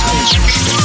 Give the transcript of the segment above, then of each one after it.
don't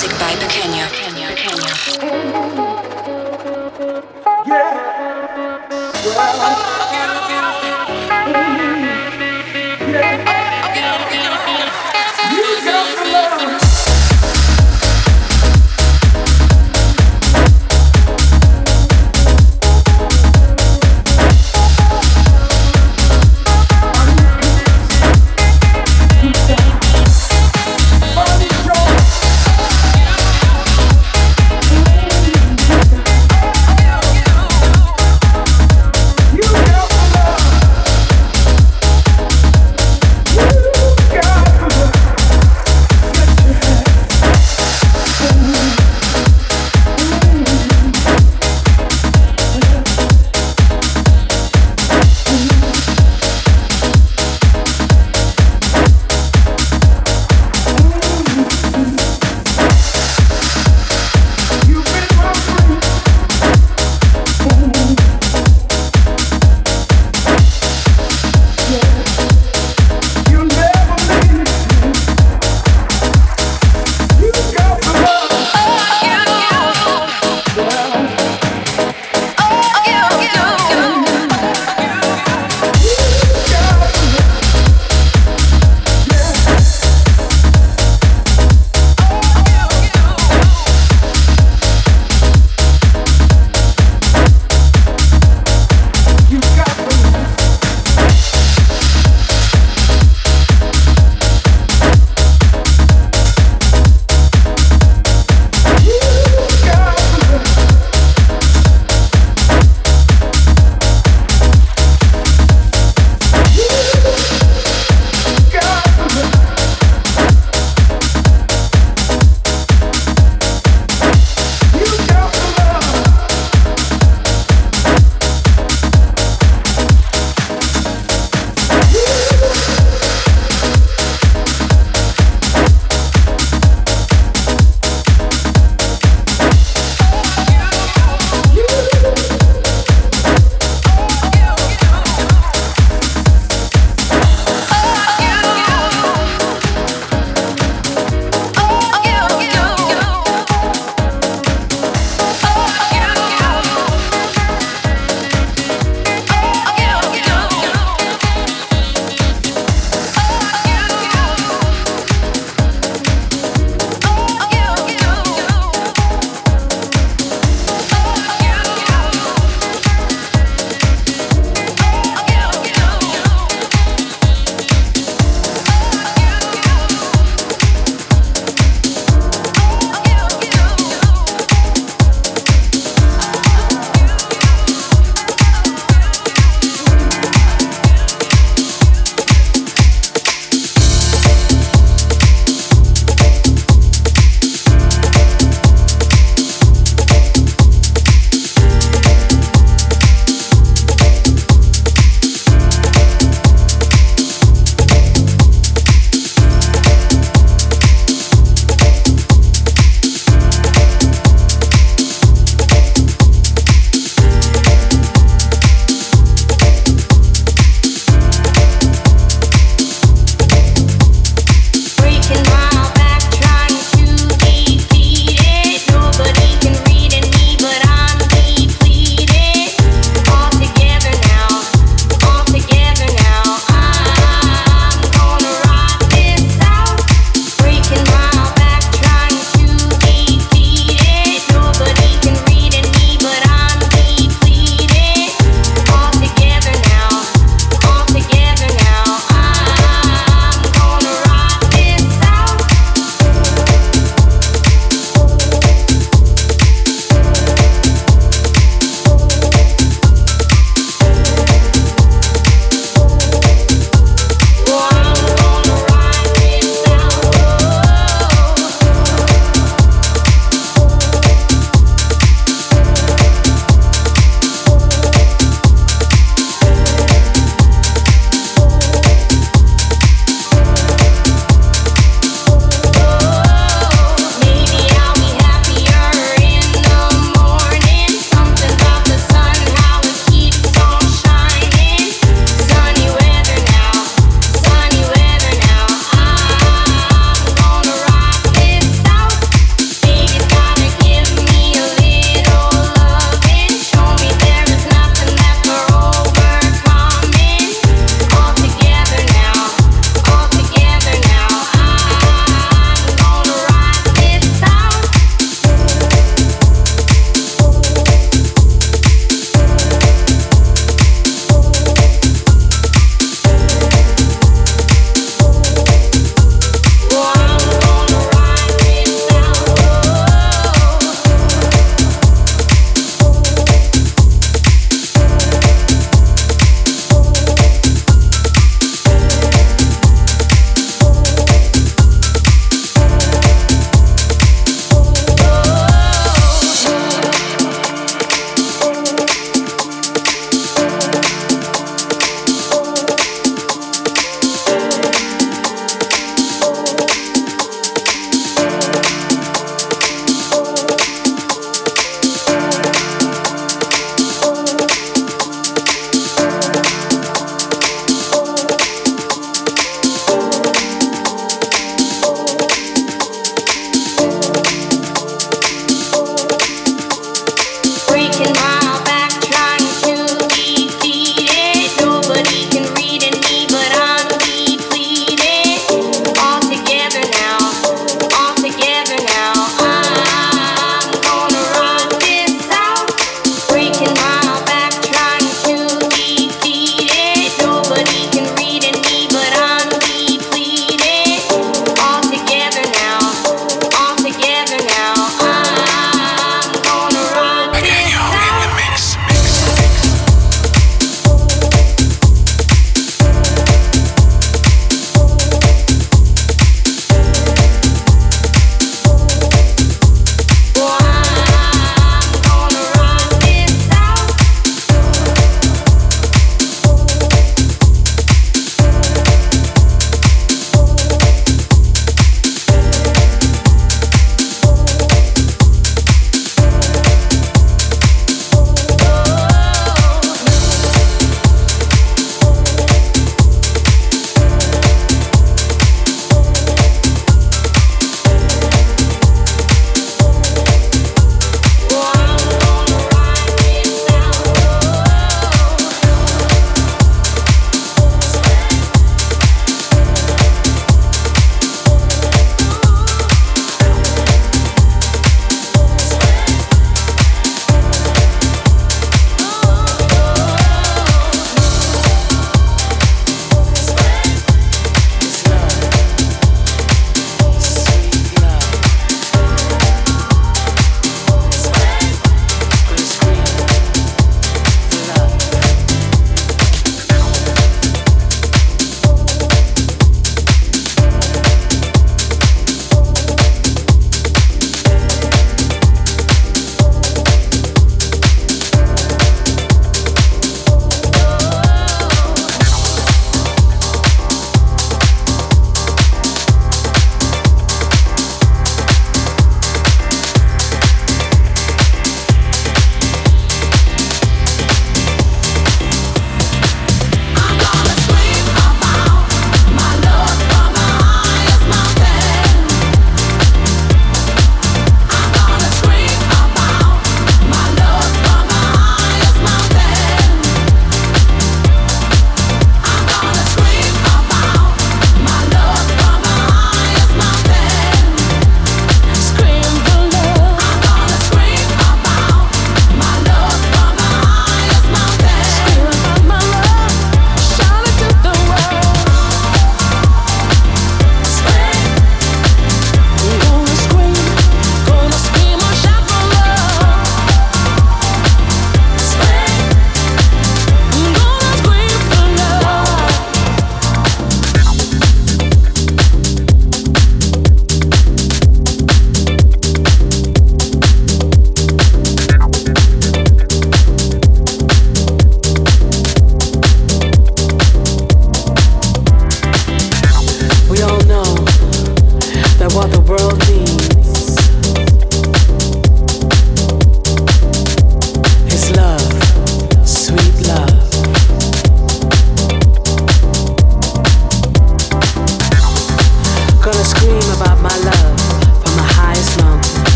music by Pequeño. Pequeño. Pequeño.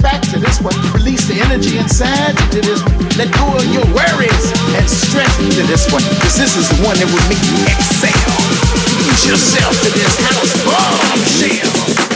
About to this one. Release the energy inside to this one. Let go of your worries and stress to this one. Cause this is the one that will make you exhale. Lose yourself to this house bombshell.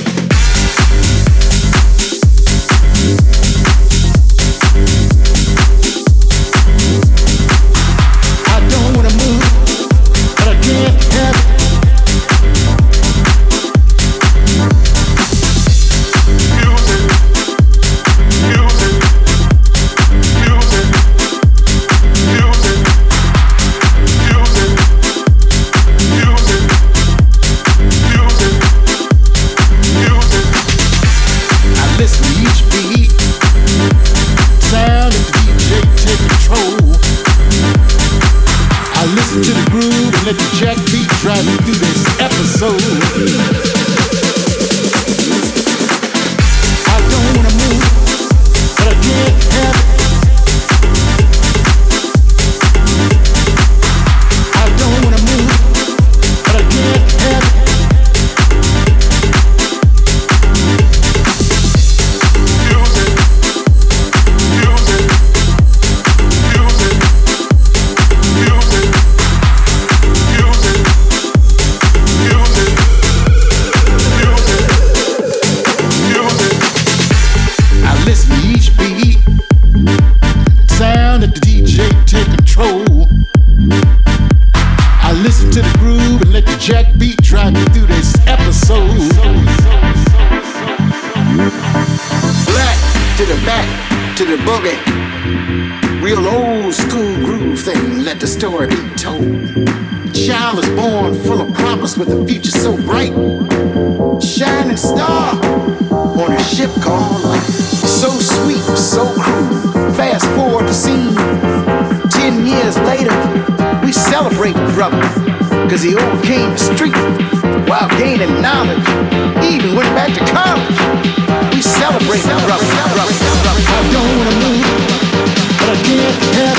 ship gone. So sweet, so cruel. Fast forward the scene. ten years later, we celebrate brother, cause he overcame the street while gaining knowledge. Even went back to college. We celebrate brother, brother, brother. I don't wanna move, but I can't help.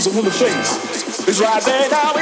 Knows a woman's face is right there. now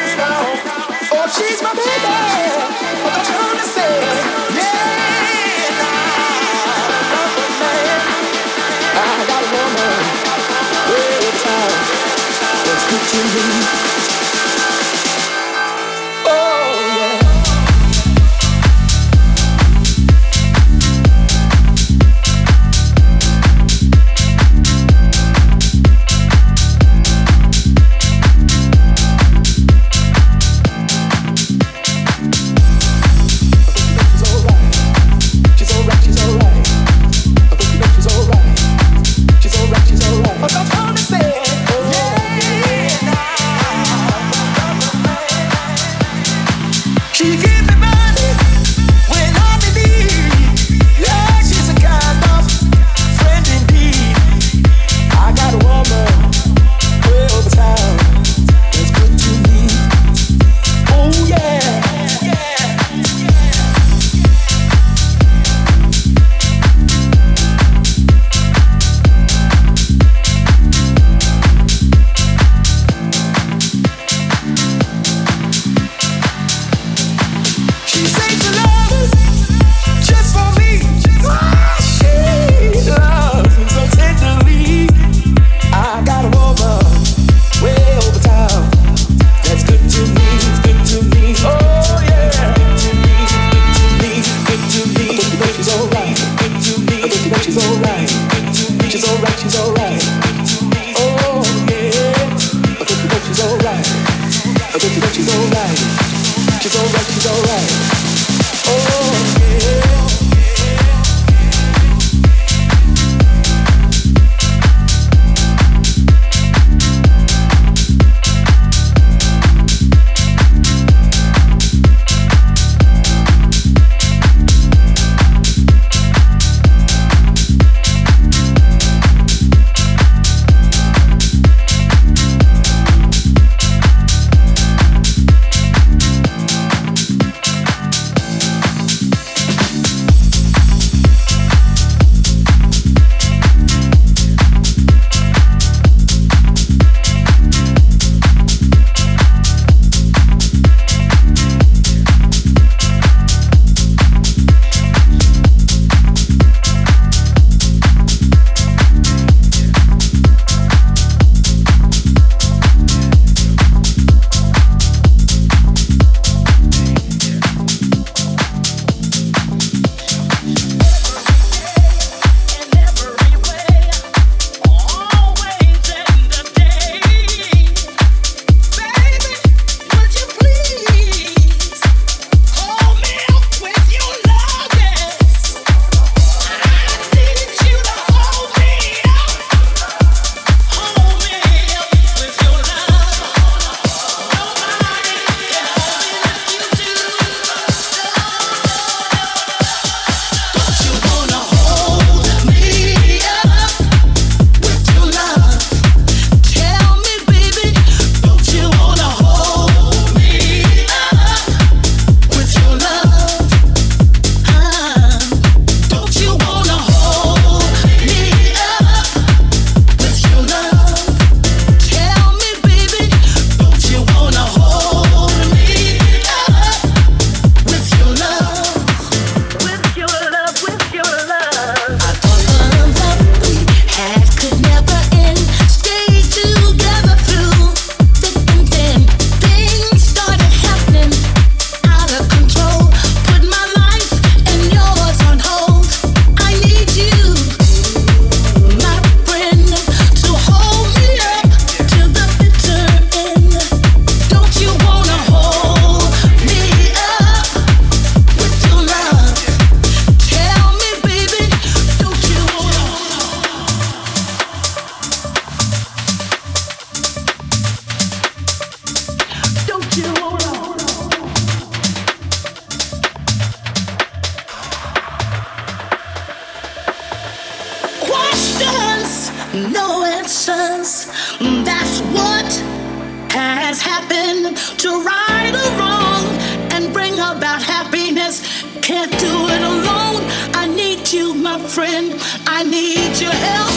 to right the wrong and bring about happiness. Can't do it alone. I need you, my friend. I need your help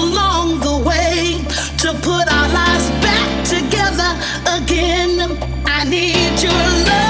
along the way to put our lives back together again. I need your love.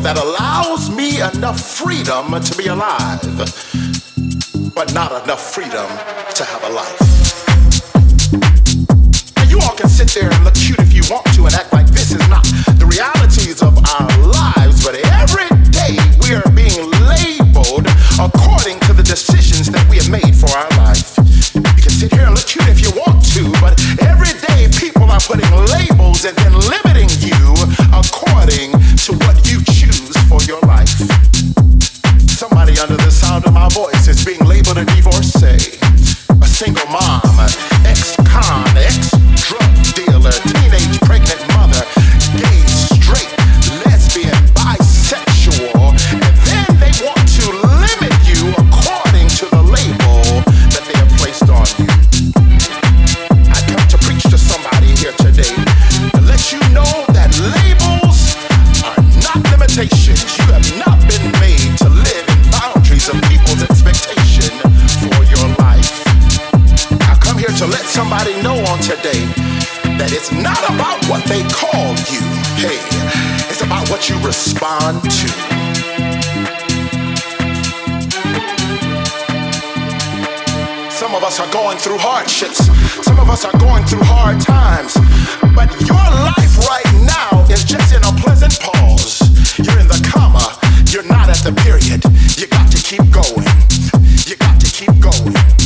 that allows me enough freedom to be alive. us are going through hardships. Some of us are going through hard times. But your life right now is just in a pleasant pause. You're in the comma, you're not at the period. You got to keep going. You got to keep going.